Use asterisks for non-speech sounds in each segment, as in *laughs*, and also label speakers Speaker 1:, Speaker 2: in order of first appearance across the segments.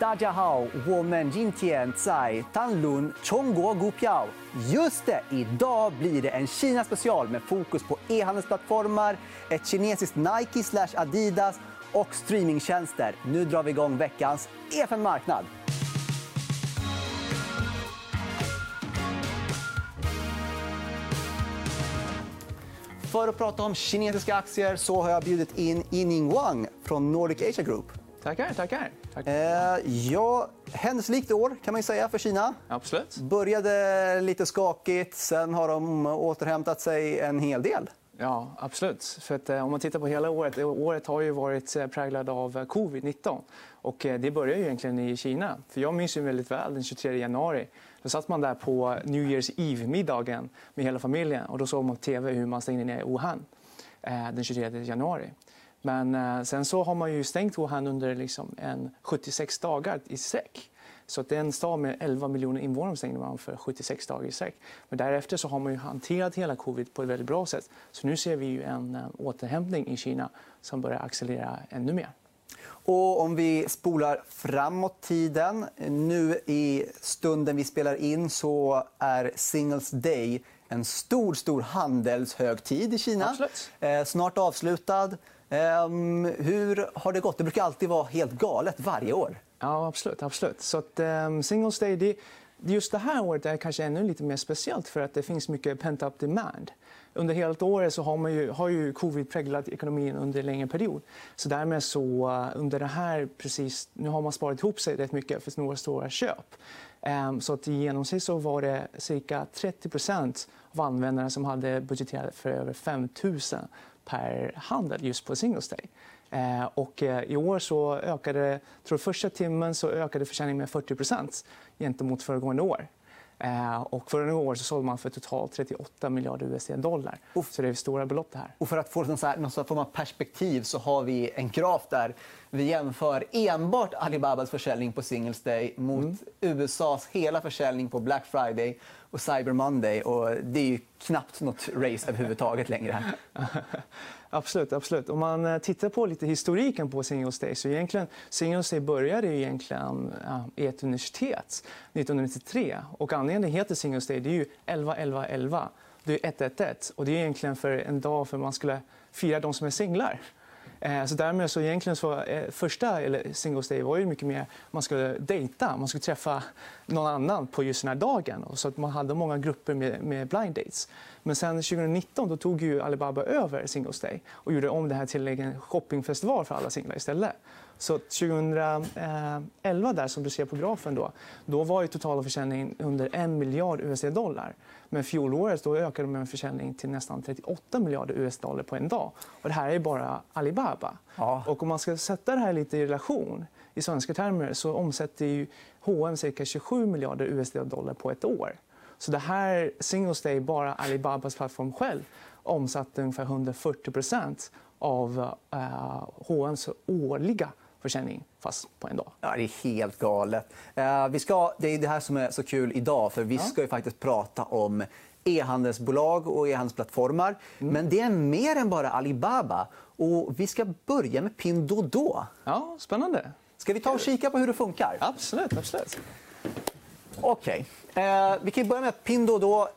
Speaker 1: 大家好，我们今天在谈论中国股票. Just det, idag blir det en Kina-special med fokus på e-handelsplattformar, ett kinesiskt Nike slash Adidas och streamingtjänster. Nu drar vi igång veckans EFN Marknad. För att prata om kinesiska aktier så har jag bjudit in Yining Wang från Nordic Asia Group.
Speaker 2: Tackar. tackar. Tack.
Speaker 1: Eh, ja, händelserikt år kan man säga för Kina.
Speaker 2: Absolut.
Speaker 1: började lite skakigt, sen har de återhämtat sig en hel del.
Speaker 2: Ja, absolut. För att, eh, om man tittar på hela året, året har ju varit eh, präglat av eh, covid-19. Och, eh, det börjar ju egentligen i Kina. För jag minns ju väldigt väl den 23 januari. Då satt man där på New Year's Eve-middagen med hela familjen. och Då såg man på tv hur man stängde ner Wuhan eh, den 23 januari. Men eh, sen så har man ju stängt Wuhan under liksom en 76 dagar i sträck. Så det är en stad med 11 miljoner invånare stängde man för 76 dagar i sträck. Men därefter så har man ju hanterat hela covid på ett väldigt bra sätt. Så nu ser vi ju en eh, återhämtning i Kina som börjar accelerera ännu mer.
Speaker 1: Och om vi spolar framåt tiden. Nu i stunden vi spelar in så är Singles Day en stor, stor handelshögtid i Kina.
Speaker 2: Absolut.
Speaker 1: Eh, snart avslutad. Ehm, hur har det gått? Det brukar alltid vara helt galet varje år.
Speaker 2: Ja, absolut. absolut. Så att, ehm, um, Singles Day, det, just det här året är kanske ännu lite mer speciellt för att det finns mycket pent-up demand. Under hela året så har, man ju, har ju covid präglat ekonomin under en längre period. Så därmed så eh, under det här precis, nu har man sparat ihop sig rätt mycket för några stora köp. Um, så att i genomsnitt så var det cirka 30 av användarna som hade budgeterat för över 5 000 per handel just på Singles Day. Eh, och eh, I år så ökade tror första timmen så ökade försäljningen med 40% gentemot föregående år. Eh, och förra året så sålde man för totalt 38 miljarder USD-dollar. Så det är stora belopp. det här.
Speaker 1: Och för att få någon, så här, någon form av perspektiv så har vi en graf där vi jämför enbart Alibabas försäljning på Singles Day mot mm. USAs hela försäljning på Black Friday och Cyber Monday. Och det är ju knappt nåt race överhuvudtaget längre. *laughs*
Speaker 2: absolut. absolut. Om man eh, tittar på lite historiken på Singles Day så egentligen, Singles Day började egentligen ja, i ett universitet 1993. Och anledningen det heter Singles Day det är ju 11 11 11. Det är 111 och det är egentligen för en dag för man skulle fira de som är singlar. Eh, så därmed så egentligen så, första eller Singles Day var ju mycket mer man skulle dejta, man skulle träffa någon annan på just den här dagen. så att man hade många grupper med, med blind dates. Men sen 2019 då tog ju Alibaba över Singles Day och gjorde om det här till en shoppingfestival för alla singlar istället. Så 2011, där, som du ser på grafen, då, då var ju totala försäljningen under 1 miljard USD-dollar. Men fjolåret då ökade man försäljning till nästan 38 miljarder USD-dollar på en dag. Och det här är bara Alibaba. Ja. Och om man ska sätta det här lite i relation i svenska termer så omsätter ju H&M cirka 27 miljarder USD-dollar på ett år. Så det här Singles Day, bara Alibabas plattform själv omsatte ungefär 140% av uh, H&M's årliga försäljning fast på en dag.
Speaker 1: Ja, det är helt galet. Uh, vi ska, det är det här som är så kul idag. för Vi ska ju faktiskt prata om e-handelsbolag och e-handelsplattformar. Mm. Men det är mer än bara Alibaba. Och vi ska börja med Pinduoduo.
Speaker 2: Ja, spännande.
Speaker 1: Ska vi ta och kika på hur det funkar?
Speaker 2: Absolut. absolut.
Speaker 1: Okej. Okay. Eh, vi kan börja med att Pinduoduo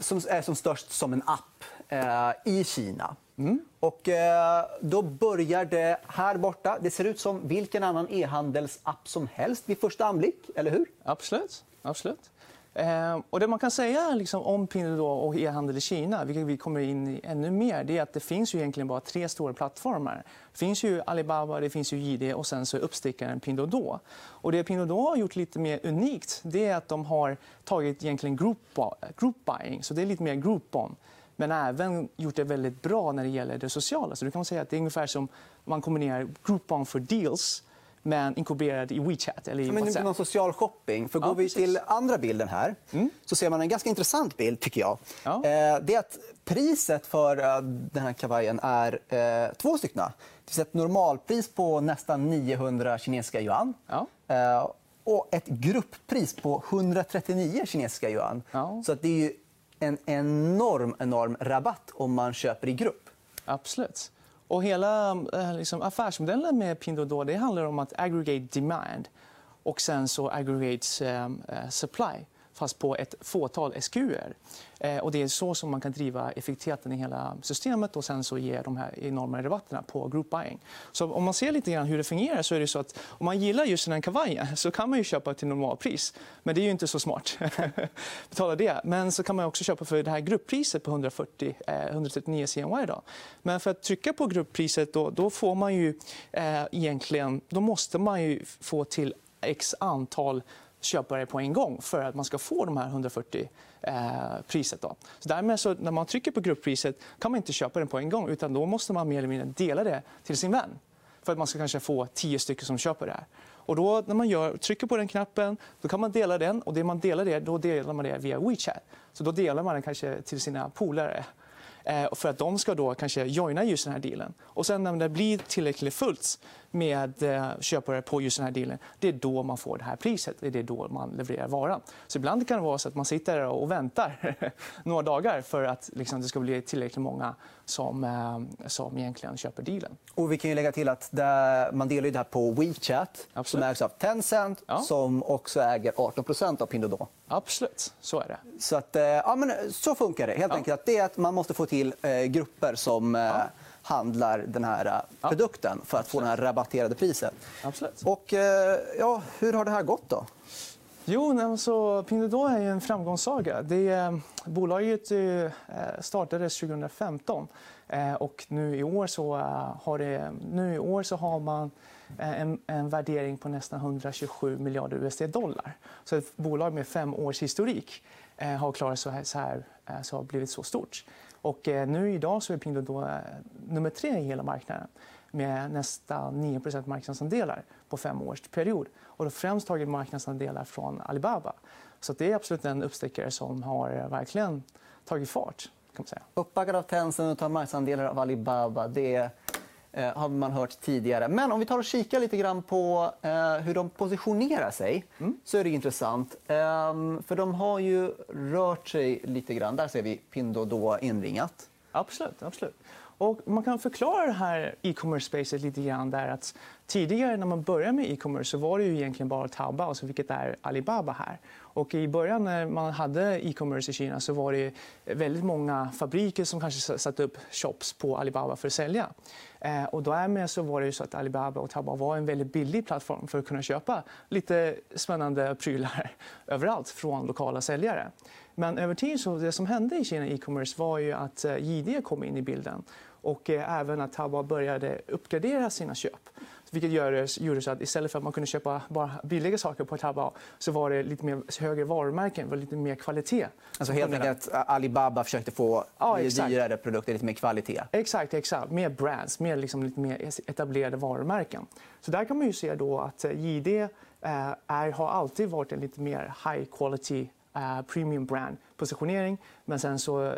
Speaker 1: som är som störst som en app eh, i Kina. Mm. Och, eh, då börjar det här borta. Det ser ut som vilken annan e-handelsapp som helst vid första anblick. eller hur?
Speaker 2: Absolut. Absolut. Eh, och det man kan säga liksom, om Pinduoduo och e-handel i Kina, vilket vi kommer in i ännu mer, det är att det finns ju egentligen bara tre stora plattformar. Det finns ju Alibaba, det finns ju JD och sen så uppstickaren Pinduoduo. Och det Pinduoduo har gjort lite mer unikt det är att de har tagit egentligen group, group buying, så det är lite mer groupon men även gjort det väldigt bra när det gäller det sociala. Så du kan säga att det är ungefär som man kombinerar Groupon för deals men inkorporerad i WeChat. Eller i
Speaker 1: men
Speaker 2: WhatsApp.
Speaker 1: någon social shopping. För går ja, vi till andra bilden här mm. så ser man en ganska intressant bild. tycker jag. Ja. Eh, det är att priset för eh, den här kavajen är eh, två stycken. Det finns ett normalpris på nästan 900 kinesiska yuan. Ja. och ett grupppris på 139 kinesiska yuan. Så att det är en enorm, enorm rabatt om man köper i grupp.
Speaker 2: Absolut. Och hela eh, liksom, affärsmodellen med Pinduoduo det handlar om att aggregate demand. och sen så aggregates eh, eh, supply fast på ett fåtal SQR. Eh, och det är så som man kan driva effektiviteten i hela systemet och sen så ge de här enorma rabatterna på group buying. Så om man ser lite grann hur det fungerar så är det så att om man gillar just den här kavajen så kan man ju köpa till normalpris. Men det är ju inte så smart. *laughs* Betala det. Men så kan man också köpa för det här grupppriset på 140, eh, 139 CNY. Då. Men för att trycka på grupppriset då, då får man ju eh, egentligen, då måste man ju få till x antal köpare på en gång för att man ska få de här 140 eh, priset. Då. Så därmed så, när man trycker på grupppriset kan man inte köpa den på en gång utan då måste man mer eller mindre dela det till sin vän för att man ska kanske få tio stycken som köper det här. Och då, när man gör, trycker på den knappen då kan man dela den och det man delar det, då delar man det via WeChat. Så då delar man den kanske till sina polare eh, för att de ska då kanske joina just den här dealen. Och sen när det blir tillräckligt fullt med eh, köpare på just den här dealen, det är då man får det här priset. Det är då man levererar varan. Så ibland kan det vara så att man sitter och väntar *laughs* några dagar för att liksom, det ska bli tillräckligt många som, eh, som egentligen köper dealen.
Speaker 1: Och vi kan ju lägga till att man delar det här på WeChat Absolut. som ägs av Tencent ja. som också äger 18% av Pinduoduo.
Speaker 2: Absolut, så är det.
Speaker 1: Så, att, eh, ja, men så funkar det. Helt ja. enkelt att det är att man måste få till eh, grupper som ja handlar den här ja. produkten för att få det här rabatterade priset.
Speaker 2: Absolut.
Speaker 1: Och, eh, ja, hur har det här gått? då?
Speaker 2: Jo, så Pinduoduo är en framgångssaga. Det, eh, bolaget startades 2015 och nu i år så har, det, nu i år så har man en, en värdering på nästan 127 miljarder USD-dollar. Så ett bolag med fem års historik har klarat så här, så här så har blivit så stort. Och eh, nu idag så är Pinduoduo eh, nummer tre i hela marknaden med nästan 9% marknadsandelar på fem års period. Och då främst tagit marknadsandelar från Alibaba. Så det är absolut en uppstickare som har eh, verkligen tagit fart. Kan man säga.
Speaker 1: Uppbackad av Tencent och tar marknadsandelar av Alibaba. Det eh, har man hört tidigare. Men om vi tar och kikar lite grann på eh, hur de positionerar sig mm. så är det intressant. Eh, för de har ju rört sig lite grann. Där ser vi Pinduoduo inringat.
Speaker 2: Absolut. absolut. Och man kan förklara det här e-commerce-spacet lite grann där att tidigare när man började med e-commerce så var det ju egentligen bara Taobao, alltså vilket är Alibaba här. Och I början när man hade e-commerce i Kina så var det väldigt många fabriker som kanske satte upp shops på Alibaba för att sälja. Eh, och därmed så var det så att Alibaba och Taobao var en väldigt billig plattform för att kunna köpa lite spännande prylar *laughs* överallt från lokala säljare. Men över tid så det som hände i Kina e-commerce var ju att eh, JD kom in i bilden och eh, även att Taobao började uppgradera sina köp. Vilket gjorde så att istället för att man kunde köpa bara billiga saker på Taobao så var det lite mer högre varumärken, var lite mer kvalitet.
Speaker 1: Alltså helt enkelt att Alibaba försökte få ja, dyrare produkter, lite mer kvalitet?
Speaker 2: Exakt, exakt. mer brands, mer, liksom, lite mer etablerade varumärken. Så där kan man ju se då att eh, JD eh, är, har alltid varit en lite mer high quality uh, premium brand positionering. Men sen så,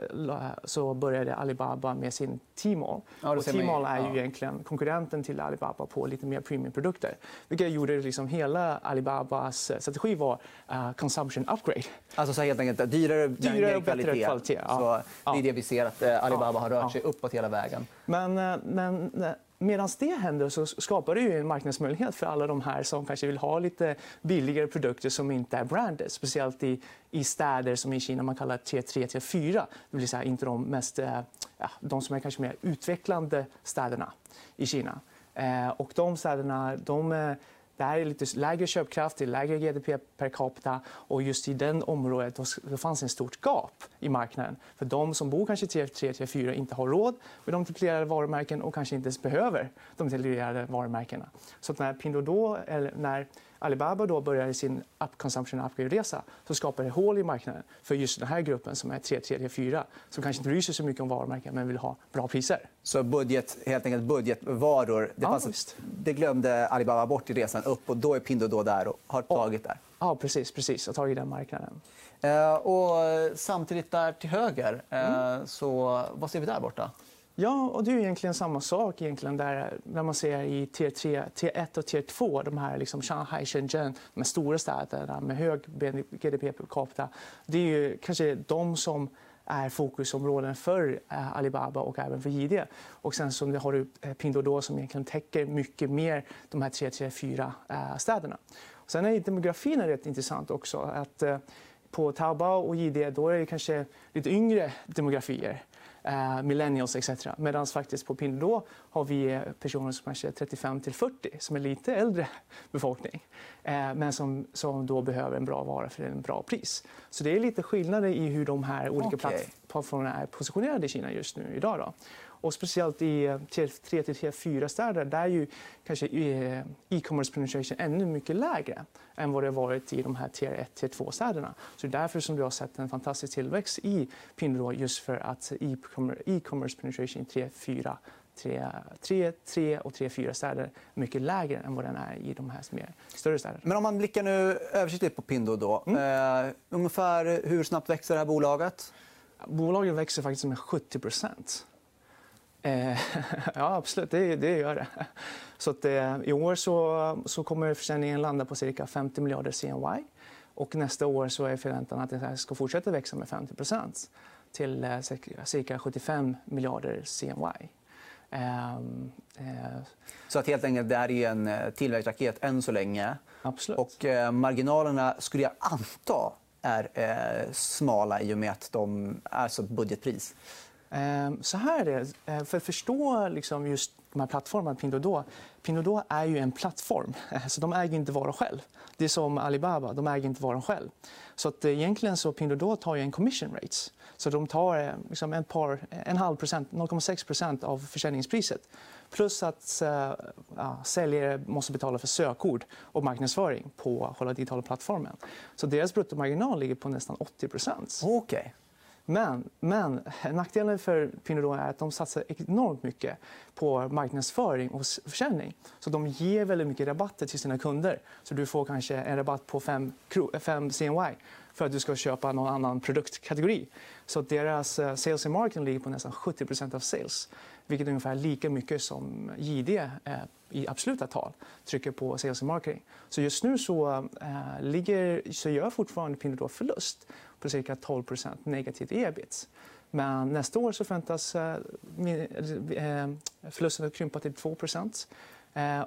Speaker 2: så började Alibaba med sin Tmall. Ja, och Tmall är ju ja. egentligen konkurrenten till Alibaba på lite mer premiumprodukter. Vilket gjorde liksom hela Alibabas strategi var uh, consumption upgrade.
Speaker 1: Alltså så helt enkelt dyrare,
Speaker 2: dyrare och bättre kvalitet.
Speaker 1: Ja. Så det är det vi ser att uh, Alibaba har rört sig uppåt hela vägen.
Speaker 2: Men, men Medan det händer så skapar det ju en marknadsmöjlighet för alla de här som kanske vill ha lite billigare produkter som inte är branded. Speciellt i, i städer som i Kina man kallar T3, T4. Det vill säga inte de, mest, eh, ja, de som är kanske mer utvecklande städerna i Kina. Eh, och de städerna de, eh, det här är lite lägre köpkraft, det är lägre GDP per capita och just i den området då fanns ett stort gap i marknaden. För de som bor kanske i T3, T4 inte har råd med de titulerade varumärken och kanske inte ens behöver de titulerade varumärkena. Så när Pinduoduo, eller när Alibaba då börjar sin up consumption upgrade-resa så skapar det hål i marknaden för just den här gruppen som är 3, 3, 4 som kanske inte bryr sig så mycket om varumärken men vill ha bra priser.
Speaker 1: Så budget, helt enkelt budgetvaror, det,
Speaker 2: ja,
Speaker 1: det glömde Alibaba bort i resan upp och då är Pinduoduo där och har tagit där?
Speaker 2: Ja, precis. precis. har tagit den marknaden.
Speaker 1: Eh, och samtidigt där till höger, eh, mm. så vad ser vi där borta?
Speaker 2: Ja, och det är egentligen samma sak egentligen där när man ser i tier 3, tier 1 och tier 2, de här liksom Shanghai, Shenzhen, de stora städerna med hög GDP per capita. Det är ju kanske de som är fokusområden för eh, Alibaba och även för JD. Och sen så har du eh, Pinduoduo som egentligen täcker mycket mer de här tre, tre, fyra eh, städerna. Sen är demografin rätt intressant också. Att, eh, på Taobao och JD då är det kanske lite yngre demografier millennials etc. Medan faktiskt på Pinduoduo har vi personer som kanske är 35 till 40 som är lite äldre *laughs* befolkning eh, men som, som då behöver en bra vara för en bra pris. Så det är lite skillnader i hur de här olika okay. plattformarna är positionerade i Kina just nu idag. Då. Och speciellt i tier 3 till tier 4 städer där är ju kanske eh, e-commerce penetration ännu mycket lägre än vad det varit i de här tier 1 tier 2 städerna. Så det är därför som du har sett en fantastisk tillväxt i Pinduoduo just för att e-commerce penetration i 3, 4 3, 3, 3 och 3, 4 städer är mycket lägre än vad den är i de här mer större städerna.
Speaker 1: Men om man blickar nu översiktligt på Pindo då. Mm. Eh, ungefär hur snabbt växer det här bolaget?
Speaker 2: Bolaget växer faktiskt med 70 Eh, *laughs* ja, absolut. Det, det gör det. Så att, eh, I år så, så kommer försäljningen landa på cirka 50 miljarder CNY. Och nästa år så är förväntan att det ska fortsätta växa med 50% till eh, cirka 75 miljarder CNY.
Speaker 1: Ehm, eh, så att helt enkelt det här är en tillväxtraket än så länge.
Speaker 2: Absolut.
Speaker 1: Och marginalerna skulle jag anta är smala i och med att de är så budgetpris.
Speaker 2: Ehm, så här är det. Ehm, för att förstå liksom just de här plattformarna, Pinduoduo. Pinduoduo är ju en plattform, *laughs* så de äger inte varan själv. Det är som Alibaba, de äger inte varan själv. Så att eh, egentligen så Pinduoduo tar ju en commission rates. Så de tar eh, liksom en, par, eh, en halv procent, 0,6 procent av försäljningspriset. Plus att ja, säljare måste betala för sökord och marknadsföring på själva digitala plattformen. Så deras bruttomarginal ligger på nästan 80 procent.
Speaker 1: Okay.
Speaker 2: Men, men nackdelen för Pinduoduo är att de satsar enormt mycket på marknadsföring och försäljning. Så de ger väldigt mycket rabatter till sina kunder. Så du får kanske en rabatt på 5, CNY för att du ska köpa någon annan produktkategori. Så deras eh, sales and marketing ligger på nästan 70% av sales vilket är ungefär lika mycket som JD eh, i absoluta tal trycker på sales and marketing. Så just nu så, eh, ligger, så gör fortfarande Pinduoduo förlust på cirka 12% negativt ebit. Men nästa år så förväntas eh, eh förlusten att krympa till 2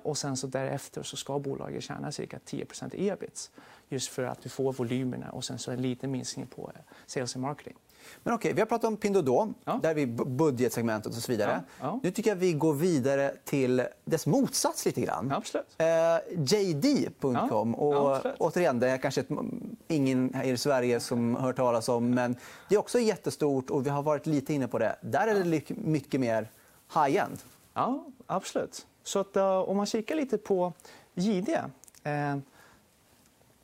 Speaker 2: och sen så därefter så ska bolaget tjäna cirka 10% ebit just för att vi får volymerna och sen så en liten minskning på sales and marketing.
Speaker 1: Men okej, vi har pratat om Pinduoduo, ja. där vi budgetsegmentet och så vidare. Ja. Ja. Nu tycker jag vi går vidare till dess motsats lite grann.
Speaker 2: Absolut.
Speaker 1: Eh, JD.com. Och återigen, det är kanske ett, ingen här i Sverige som hört talas om, men det är också jättestort och vi har varit lite inne på det. Där är det mycket mer high-end.
Speaker 2: Ja, absolut. Så att, uh, om man kikar lite på JD eh,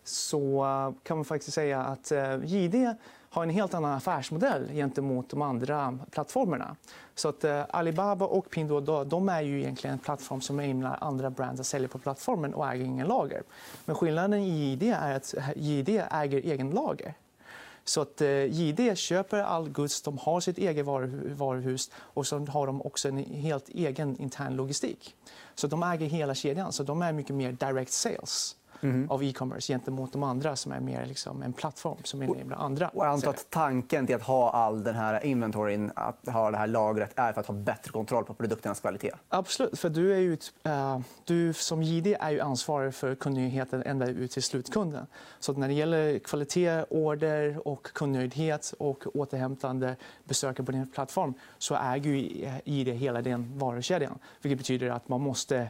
Speaker 2: så kan man faktiskt säga att eh, uh, JD har en helt annan affärsmodell gentemot de andra plattformarna. Så att, eh, Alibaba och Pinduoduo de är ju egentligen en plattform som ämnar andra brands att sälja på plattformen och äger ingen lager. Men skillnaden i JD är att JD äger egen lager. Så att eh, JD köper all goods, de har sitt eget varuhus och så har de också en helt egen intern logistik. Så de äger hela kedjan, så de är mycket mer direct sales mm. av e-commerce gentemot de andra som är mer liksom en plattform som enablar andra.
Speaker 1: Och jag antar att tanken till att ha all den här inventoryn, att ha det här lagret, är för att ha bättre kontroll på produkternas kvalitet?
Speaker 2: Absolut. För du, är ju, uh, du som JD är ju ansvarig för kundnöjdheten ända ut till slutkunden. Så när det gäller kvalitet, order och kundnöjdhet och återhämtande besökare på din plattform så äger ju JD hela den varukedjan. Vilket betyder att man måste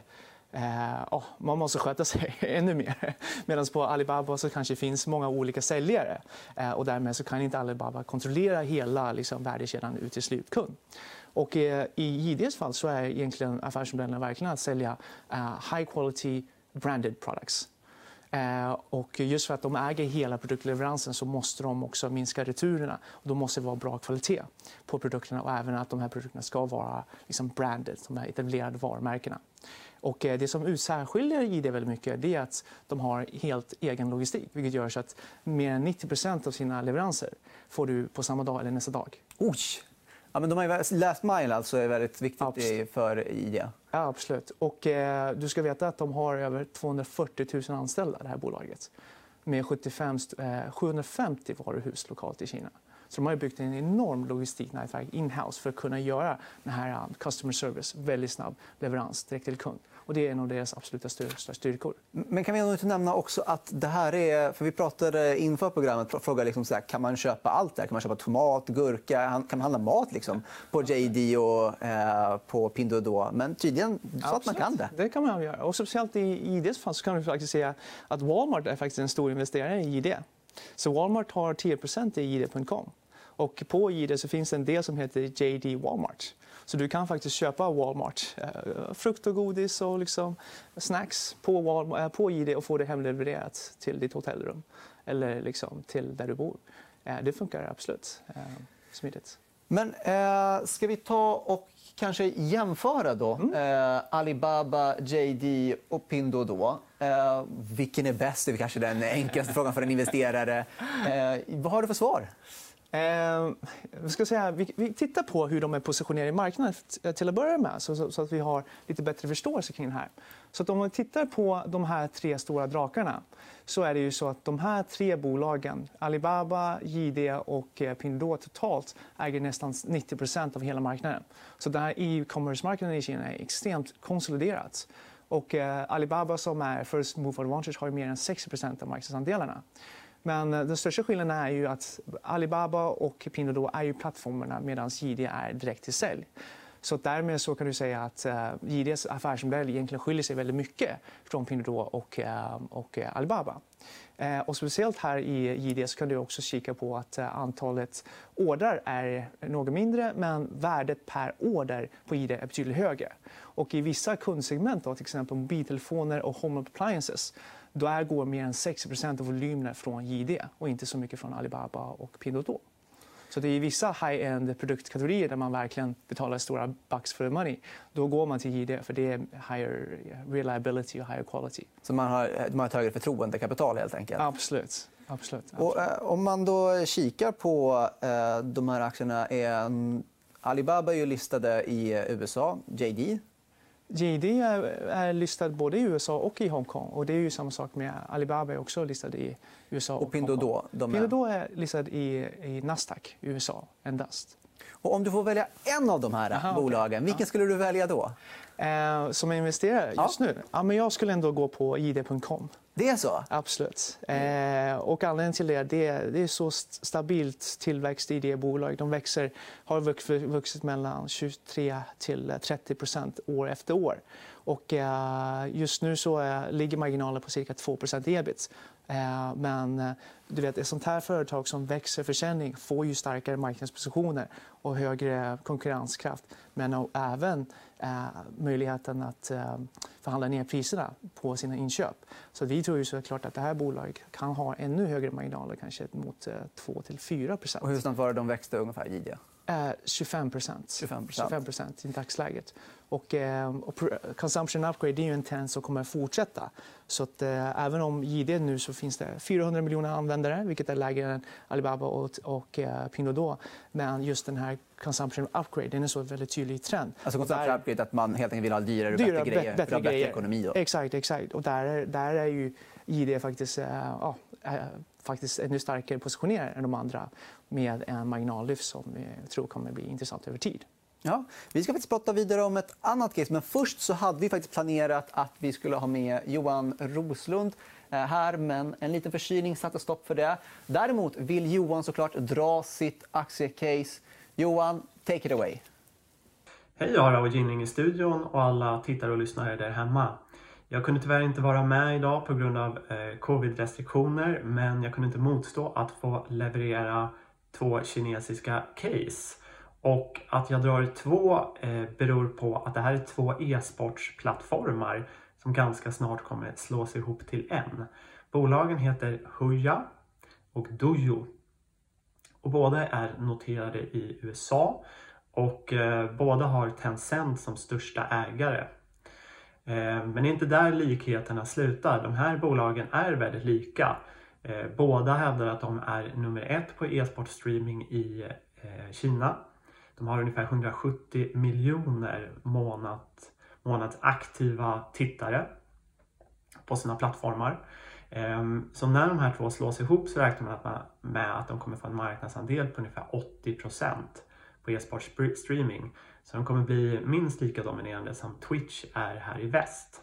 Speaker 2: Eh, oh, man måste sköta sig *laughs* ännu mer. Medan på Alibaba så kanske finns många olika säljare eh, och därmed så kan inte Alibaba kontrollera hela liksom, värdekedjan ut till slutkund. Och, eh, I JDs fall så är egentligen affärsmodellen verkligen att sälja eh, high quality branded products. Eh, och just för att de äger hela produktleveransen så måste de också minska returerna. Och då måste det vara bra kvalitet på produkterna och även att de här produkterna ska vara liksom branded, de här etablerade varumärkena. Och eh, det som utsärskiljer ID väldigt mycket är att de har helt egen logistik vilket gör så att mer än 90% av sina leveranser får du på samma dag eller nästa dag.
Speaker 1: Oj! Ja, men de har last mile alltså är väldigt viktigt absolut. för ID. Ja,
Speaker 2: absolut. Och, eh, du ska veta att de har över 240 000 anställda, det här bolaget med 75, eh, 750 varuhus lokalt i Kina. Så de har byggt en enorm logistiknätverk in-house för att kunna göra den här um, customer service, väldigt snabb leverans direkt till kund. Och det är en av deras absoluta största styrkor.
Speaker 1: Men kan vi inte nämna också att det här är... För vi pratade inför programmet, frågade liksom så här, kan man köpa allt där? Kan man köpa tomat, gurka? Kan man handla mat liksom, på JD och eh, på Pinduoduo? Men tydligen så att man kan det.
Speaker 2: Det kan man göra. Och speciellt i IDs fall så kan vi faktiskt säga att Walmart är faktiskt en stor investerare i ID. Så Walmart har 10% i id.com. Och på ID så finns en del som heter JD Walmart. Så du kan faktiskt köpa Walmart, eh, frukt och godis och liksom snacks på, Walmart, eh, på ID och få det hemlevererat till ditt hotellrum eller liksom till där du bor. Eh, det funkar absolut smidigt.
Speaker 1: Men eh, ska vi ta och kanske jämföra då mm. eh, Alibaba, JD och Pinduoduo. Eh, vilken är bäst? Det är kanske den enklaste frågan för en investerare. Eh, vad har du för svar?
Speaker 2: Eh, ska säga, vi, vi, tittar på hur de är positionerade i marknaden eh, till att börja med så, så, så, att vi har lite bättre förståelse kring det här. Så att om man tittar på de här tre stora drakarna så är det ju så att de här tre bolagen, Alibaba, JD och eh, Pinduoduo totalt äger nästan 90% av hela marknaden. Så den här e-commerce-marknaden i Kina är extremt konsoliderad. Och eh, Alibaba som är first move advantage har mer än 60% av marknadsandelarna. Men eh, den största skillnaden är ju att Alibaba och Pinduoduo är ju plattformarna medan JD är direkt till sälj. Så därmed så kan du säga att eh, JDs affärsmodell egentligen skiljer sig väldigt mycket från Pinduoduo och, eh, och eh, Alibaba. Och speciellt här i JD så kan du också kika på att antalet ordrar är något mindre men värdet per order på JD är betydligt högre. Och i vissa kundsegment, då, till exempel mobiltelefoner och home appliances då går mer än 60% av volymerna från JD och inte så mycket från Alibaba och Pinduoduo. Så det är vissa high-end produktkategorier där man verkligen betalar stora bucks the money. Då går man till JD för det är higher reliability och higher quality.
Speaker 1: Så man har, man har ett högre förtroendekapital helt enkelt?
Speaker 2: Absolut. Absolut,
Speaker 1: absolut. Och, eh, om man då kikar på eh, de här aktierna. Är, Alibaba är ju listade i USA, JD
Speaker 2: JD är, är listad både i USA och i Hongkong. Och det är ju samma sak med Alibaba också listad i USA och,
Speaker 1: och Pinduoduo?
Speaker 2: De är... Pinduoduo är listad i, i Nasdaq i USA endast.
Speaker 1: Och om du får välja en av de här Aha, bolagen, okay. vilken skulle du välja då?
Speaker 2: Eh, som investerare just ja. nu? Ja, men jag skulle ändå gå på id.com.
Speaker 1: Det är så?
Speaker 2: Absolut. Eh, och anledningen till det, det är, det är så stabilt tillväxt i det bolaget. De växer, har vuxit mellan 23 till 30% år efter år. Och, eh, just nu så eh, ligger marginalen på cirka 2% ebit. Eh, men eh, du vet, ett sånt här företag som växer försäljning får ju starkare marknadspositioner och högre konkurrenskraft. Men även eh, möjligheten att förhandla ner priserna på sina inköp. Så vi tror ju såklart att det här bolaget kan ha ännu högre marginaler, kanske mot 2-4
Speaker 1: hur snabbt var det de växte ungefär, Gidia?
Speaker 2: 25% 25% i dagsläget. Och, eh, och consumption upgrade är ju en trend som kommer att fortsätta. Så att, eh, även om JD nu så finns det 400 miljoner användare vilket är lägre än Alibaba och, och eh, Pinduoduo. Men just den här consumption upgrade den är så väldigt tydlig trend.
Speaker 1: Alltså consumption upgrade att man helt enkelt vill ha dyrare och bättre grejer bättre, bättre ekonomi? Då.
Speaker 2: Exakt, exakt. Och där är, där är ju JD faktiskt, äh, ja, faktiskt ännu starkare positionerad än de andra med en marginallyft som vi tror kommer bli intressant över tid.
Speaker 1: Ja, vi ska faktiskt prata vidare om ett annat case. Men först så hade vi faktiskt planerat att vi skulle ha med Johan Roslund eh, här, men en liten förkylning satte stopp för det. Däremot vill Johan såklart dra sitt aktiecase. Johan, take it away.
Speaker 3: Hej, jag har Raoul Ginning i studion och alla tittare och lyssnare där hemma. Jag kunde tyvärr inte vara med idag på grund av eh, covid-restriktioner men jag kunde inte motstå att få leverera två kinesiska case. Och att jag drar två eh, beror på att det här är två e-sportsplattformar som ganska snart kommer slås ihop till en. Bolagen heter Huya och Dojo. Och båda är noterade i USA och eh, båda har Tencent som största ägare. Eh, men det är inte där likheterna slutar. De här bolagen är väldigt lika. Eh, båda hävdar att de är nummer ett på e-sportstreaming i eh, Kina. De har ungefär 170 miljoner månad, månadsaktiva tittare på sina plattformar. Ehm, så när de här två slås ihop så räknar man med att de kommer få en marknadsandel på ungefär 80 procent på e-sportstreaming. Så de kommer bli minst lika dominerande som Twitch är här i väst.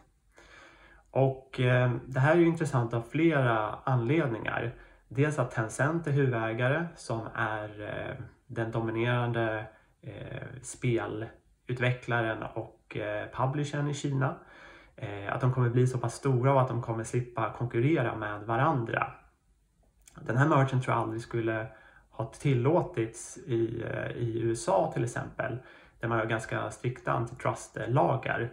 Speaker 3: Och eh, det här är ju intressant av flera anledningar. Dels att Tencent är huvudägare som är eh, den dominerande eh, spelutvecklaren och eh, publishern i Kina. Eh, att de kommer bli så pass stora och att de kommer slippa konkurrera med varandra. Den här merchen tror jag aldrig skulle ha tillåtits i, eh, i USA till exempel där man har ganska strikta antitrustlagar.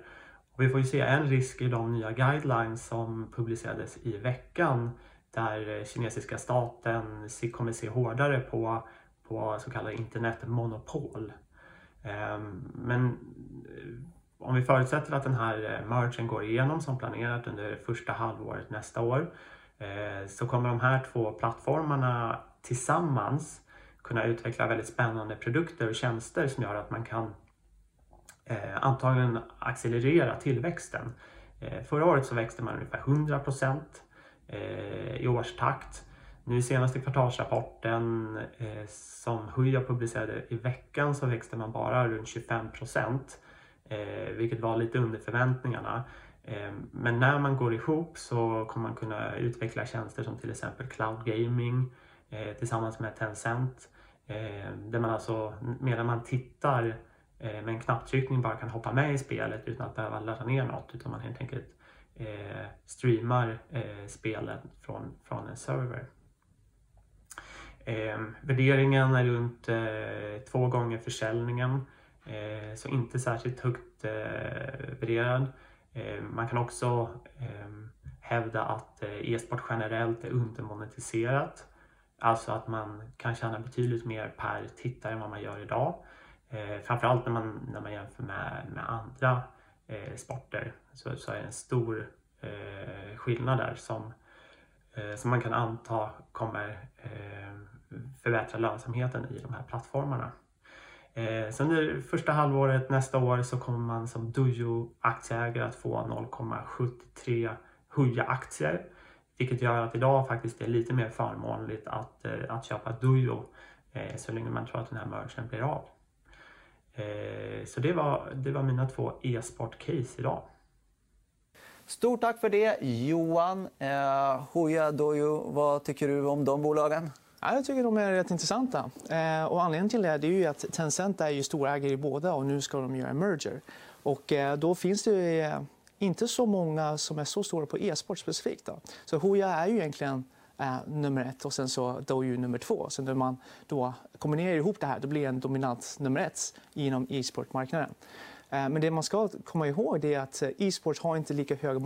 Speaker 3: Och vi får ju se en risk i de nya guidelines som publicerades i veckan där eh, kinesiska staten kommer se hårdare på, på så kallade internetmonopol. Ehm, men eh, om vi förutsätter att den här eh, mergen går igenom som planerat under första halvåret nästa år så kommer de här två plattformarna tillsammans kunna utveckla väldigt spännande produkter och tjänster som gör att man kan eh, antagligen accelerera tillväxten. Eh, förra året så växte man ungefär 100% eh, i årstakt. Nu senaste kvartalsrapporten eh, som Huya publicerade i veckan så växte man bara runt 25 eh, vilket var lite under förväntningarna. Eh, men när man går ihop så kommer man kunna utveckla tjänster som till exempel cloud gaming eh, tillsammans med Tencent. Eh, där man alltså medan man tittar eh, med en knapptryckning bara kan hoppa med i spelet utan att behöva ladda ner något utan man helt enkelt eh, streamar eh, spelet från, från en server. Eh, värderingen är runt eh, två gånger försäljningen. Eh, så inte särskilt högt eh, värderad. Eh, man kan också eh, hävda att eh, e-sport generellt är undermonetiserat. Alltså att man kan tjäna betydligt mer per tittare än vad man gör idag. Eh, framförallt när man, när man jämför med, med andra eh, sporter så, så är det en stor eh, skillnad där som, som man kan anta kommer förbättra lönsamheten i de här plattformarna. Eh, sen det första halvåret nästa år så kommer man som Dojo aktieägare att få 0,73 Huja-aktier. Vilket gör att idag faktiskt är lite mer förmånligt att, eh, att köpa Dujo eh, så länge man tror att den här mergen blir av. Eh, så det var, det var mina två e-sport-case idag.
Speaker 1: Stort tack för det Johan. Eh, Huya Dojo, vad tycker du om de bolagen?
Speaker 2: Ja, jag tycker de är rätt intressanta. Eh, och anledningen till det är ju att Tencent är ju storägare i båda och nu ska de göra en merger. Och eh, då finns det eh, inte så många som är så stora på e-sport specifikt. Då. Så Huya är ju egentligen eh, nummer ett och sen så Douyu nummer två. Så när man då kombinerar ihop det här då blir det en dominant nummer ett inom e-sportmarknaden. Eh, men det man ska komma ihåg är att eh, e-sport har inte lika hög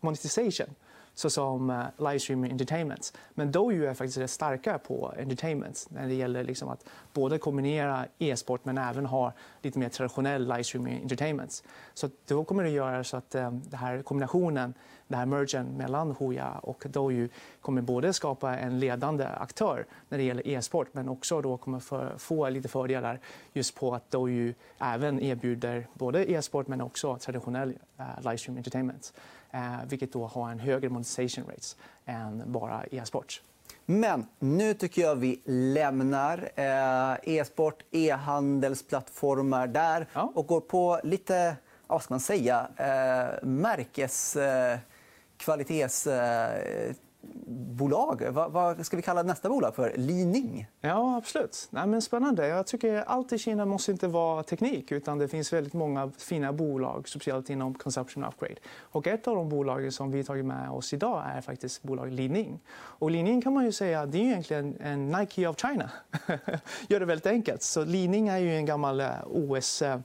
Speaker 2: monetization såsom eh, livestream livestreaming entertainment. Men då är faktiskt rätt starka på entertainment när det gäller liksom att både kombinera e-sport men även ha lite mer traditionell livestream entertainment. Så då kommer det göra så att eh, um, den här kombinationen, den här mergen mellan Hoja och Doju kommer både skapa en ledande aktör när det gäller e-sport men också då kommer för, få lite fördelar just på att Doju även erbjuder både e-sport men också traditionell uh, livestream entertainment vilket då har en högre monetization rates än bara e-sport.
Speaker 1: Men nu tycker jag vi lämnar eh, e-sport, e-handelsplattformar där ja. och går på lite, vad ska man säga, eh, märkes... Eh, kvalitets eh, bolag. Vad, vad, ska vi kalla nästa bolag för? Lining?
Speaker 2: Ja, absolut. Nej, men spännande. Jag tycker allt i Kina måste inte vara teknik utan det finns väldigt många fina bolag, speciellt inom consumption upgrade. Och ett av de bolagen som vi tagit med oss idag är faktiskt bolaget Lining. Och Lining kan man ju säga det är egentligen en Nike of China. *laughs* Gör det väldigt enkelt. Så Lining är ju en gammal eh, OS eh,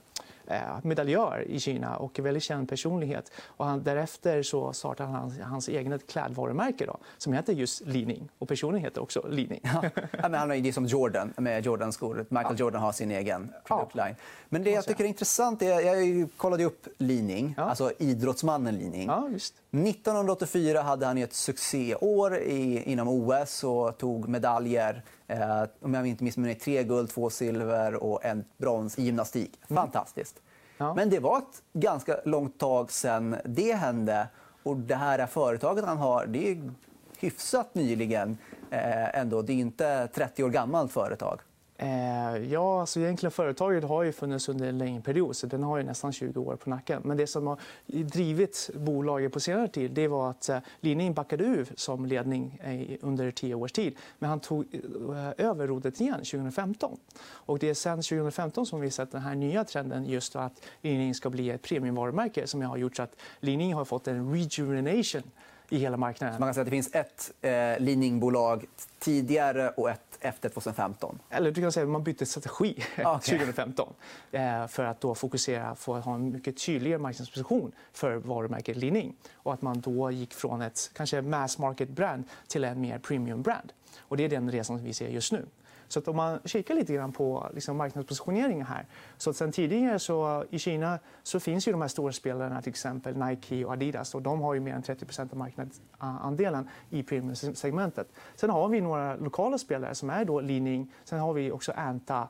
Speaker 2: Eh, medaljör i Kina och väldigt känd personlighet. Och han, därefter så startade han hans, hans eget klädvarumärke då, som heter just Li Och personen heter också Li
Speaker 1: Ja. men han är ju som Jordan med Jordan-skor. Michael ja. Jordan har sin egen produktline. Ja. Men det jag tycker är intressant är, jag kollade upp Li ja. alltså idrottsmannen Li
Speaker 2: Ja,
Speaker 1: 1984 hade han ett succéår i, inom OS och tog medaljer Eh, om jag inte missminner mig, tre guld, två silver och en brons i gymnastik. Mm. Fantastiskt. Ja. Men det var ett ganska långt tag sen det hände. Och det här företaget han har, det är hyfsat nyligen eh, ändå. Det är inte 30 år gammalt företag.
Speaker 2: Eh, ja, alltså egentligen företaget har ju funnits under en längre period, så den har ju nästan 20 år på nacken. Men det som har drivit bolaget på senare tid det var att eh, backade ur som ledning eh, under tio års tid. Men han tog eh, över rodret igen 2015. Och det är sen 2015 som vi sett den här nya trenden just att Lining ska bli ett premiumvarumärke som har gjort så att Lining har fått en rejuvenation i hela marknaden. Så
Speaker 1: man kan säga att det finns ett eh, leaningbolag tidigare och ett efter 2015?
Speaker 2: Eller du kan säga att man bytte strategi *laughs* okay. 2015 eh, för att då fokusera på att ha en mycket tydligare marknadsposition för varumärket Li och att man då gick från ett kanske mass market brand till en mer premium brand. Och det är den resan som vi ser just nu. Så att om man kikar lite grann på liksom marknadspositioneringen här. Så att sen tidigare så, i Kina så finns ju de här stora spelarna, till exempel Nike och Adidas. Och de har ju mer än 30% av marknadsandelen i premiumsegmentet. Sen har vi några lokala spelare som är då Lining, Sen har vi också Anta,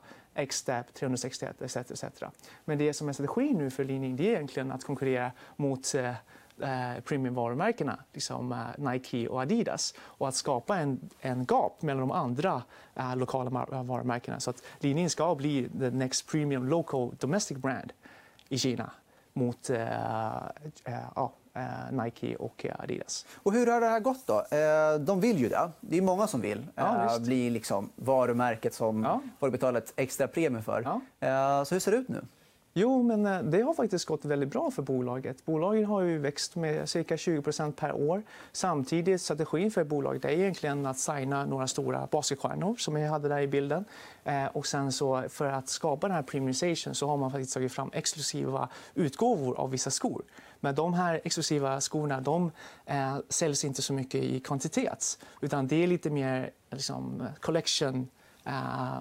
Speaker 2: Xtep, 361 etc. Men det som är strategin nu för Lining det är egentligen att konkurrera mot eh, eh, eh, premiumvarumärkena, liksom eh, Nike och Adidas och att skapa en, en gap mellan de andra eh, lokala varumärkena så att Li ska bli the next premium local domestic brand i Kina mot eh, eh, Nike och Adidas.
Speaker 1: Och hur har det här gått? då? De vill ju det. Det är många som vill ja, bli liksom varumärket som ja. får betala ett extra premium för. Ja. Så hur ser det ut nu?
Speaker 2: Jo, men eh, det har faktiskt gått väldigt bra för bolaget. Bolaget har ju växt med cirka 20% per år. Samtidigt strategin för bolaget är egentligen att signa några stora basketstjärnor som jag hade där i bilden. Eh, och sen så för att skapa den här premiumization så har man faktiskt tagit fram exklusiva utgåvor av vissa skor. Men de här exklusiva skorna de, eh, säljs inte så mycket i kvantitet utan det är lite mer liksom, collection eh,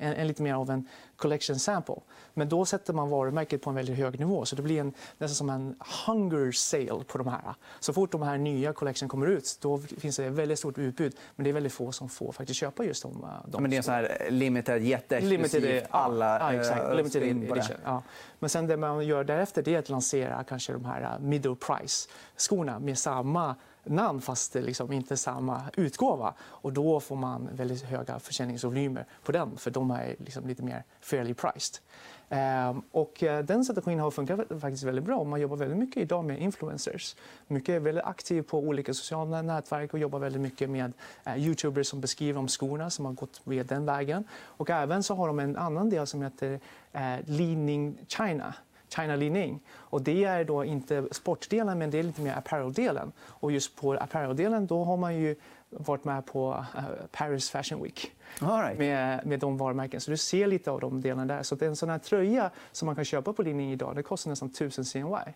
Speaker 2: en, en, lite mer av en collection sample. Men då sätter man varumärket på en väldigt hög nivå. Så det blir en, nästan som en hunger sale på de här. Så fort de här nya collection kommer ut då finns det ett väldigt stort utbud. Men det är väldigt få som får faktiskt köpa just de. de
Speaker 1: men det är sån här limited, jätteexklusivt. Alla
Speaker 2: ja, exakt. Uh, limited edition. Ja. Men sen det man gör därefter det är att lansera kanske de här middle price skorna med samma namn fast liksom inte samma utgåva. Och då får man väldigt höga försäljningsvolymer på den för de är liksom lite mer fairly priced. Ehm, och eh, den strategin har funkat faktiskt väldigt bra. Man jobbar väldigt mycket idag med influencers. Mycket är väldigt aktiv på olika sociala nätverk och jobbar väldigt mycket med eh, Youtubers som beskriver om skorna som har gått via den vägen. Och även så har de en annan del som heter eh, Leaning China China Leaning. Och det är då inte sportdelen, men det är lite mer apparel-delen. Och just på apparel-delen då har man ju varit med på uh, Paris Fashion Week right. med, med de varumärken. Så du ser lite av de delarna där. Så det är en sån här tröja som man kan köpa på Li idag. Det kostar nästan 1000 CNY.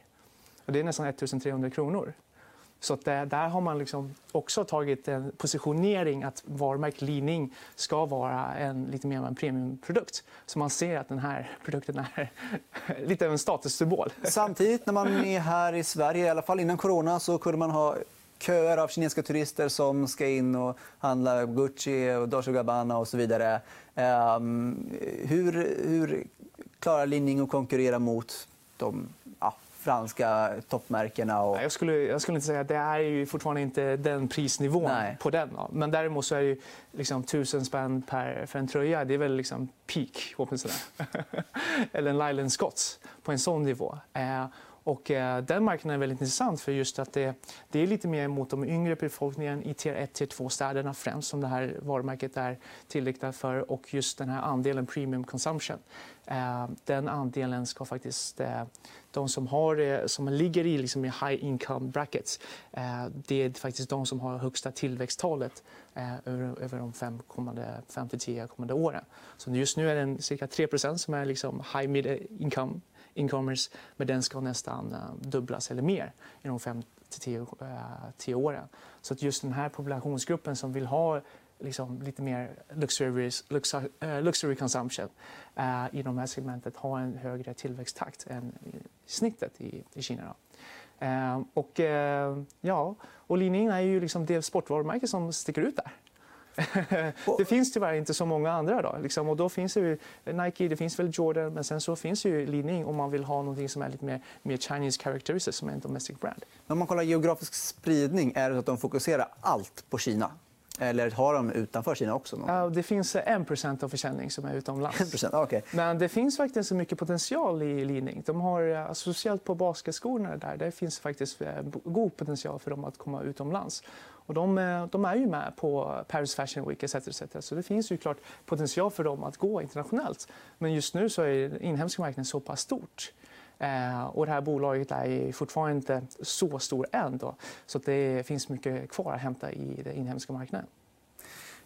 Speaker 2: Och det är nästan 1300 kronor. Så där, där har man liksom också tagit en positionering att varumärket Lining ska vara en, lite mer av en premiumprodukt. Så man ser att den här produkten är *laughs* lite av en statussymbol.
Speaker 1: Samtidigt när man är här i Sverige, i alla fall innan corona, så kunde man ha köer av kinesiska turister som ska in och handla Gucci, och Dolce Gabbana och så vidare. Um, hur, hur klarar Linning att konkurrera mot de franska toppmärkena. Och...
Speaker 2: Jag, skulle, jag skulle inte säga att det är ju fortfarande inte den prisnivån Nej. på den. Men däremot så är det ju liksom tusen spänn per, för en tröja. Det är väl liksom peak, *laughs* Eller en Lyland Scotts på en sån nivå. Eh, och, eh, den marknaden är väldigt intressant för just att det, det är lite mer mot de yngre befolkningen i tier 1 tier 2 städerna främst som det här varumärket är tillriktat för och just den här andelen premium consumption. Eh, den andelen ska faktiskt eh, de som, har, som ligger i, liksom, i high income brackets eh, det är faktiskt de som har högsta tillväxttalet eh, över, över de 5-10 kommande åren. Så just nu är det cirka 3% som är liksom high mid income incomers, men den ska nästan eh, dubblas eller mer inom 5 till 10 uh, eh, åren. Så att just den här populationsgruppen som vill ha liksom, lite mer luxury, eh, luxury, consumption eh, i de här segmentet har en högre tillväxttakt än snittet i, i Kina. Eh, och, eh, ja, och Li Ning är ju liksom det sportvarumärke som sticker ut där. *laughs* det finns tyvärr inte så många andra. Då, liksom. och då finns det ju Nike, det finns väl Jordan, men sen så finns ju Li om man vill ha något som är lite mer, mer Chinese characteristics som en domestic brand.
Speaker 1: Om man kollar geografisk spridning, är det så att de fokuserar allt på Kina? Eller har de utanför Kina också?
Speaker 2: Ja, det finns 1 av försäljning som är utomlands. *laughs*
Speaker 1: 1 okay.
Speaker 2: Men det finns faktiskt mycket potential i Li De har, alltså, speciellt på basketskorna där, där finns faktiskt eh, god potential för dem att komma utomlands. Och de, eh, de, är ju med på Paris Fashion Week etc, etc. Så det finns ju klart potential för dem att gå internationellt. Men just nu så är inhemska marknaden så pass stort. Eh, och det här bolaget är fortfarande inte så stort än. Då, så det finns mycket kvar att hämta i den inhemska marknaden.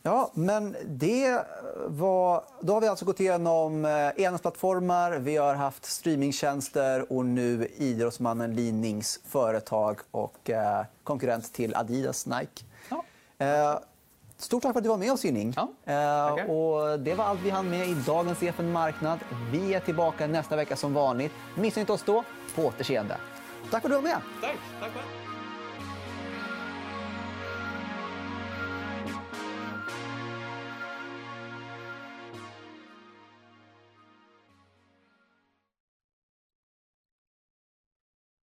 Speaker 1: Ja, men det var... Då har vi alltså gått igenom eh, enhetsplattformar, vi har haft streamingtjänster och nu idrottsmannen Linings företag och eh, konkurrent till Adidas, Nike. Ja. Eh, stort tack för att du var med oss, Ynning. Ja, eh, och det var allt vi hann med i dagens EFN Marknad. Vi är tillbaka nästa vecka som vanligt. Missa inte oss då. På återseende. Tack för att du var med.
Speaker 3: Tack, tack.